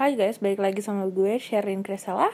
Hai guys, balik lagi sama gue Sherin Kresala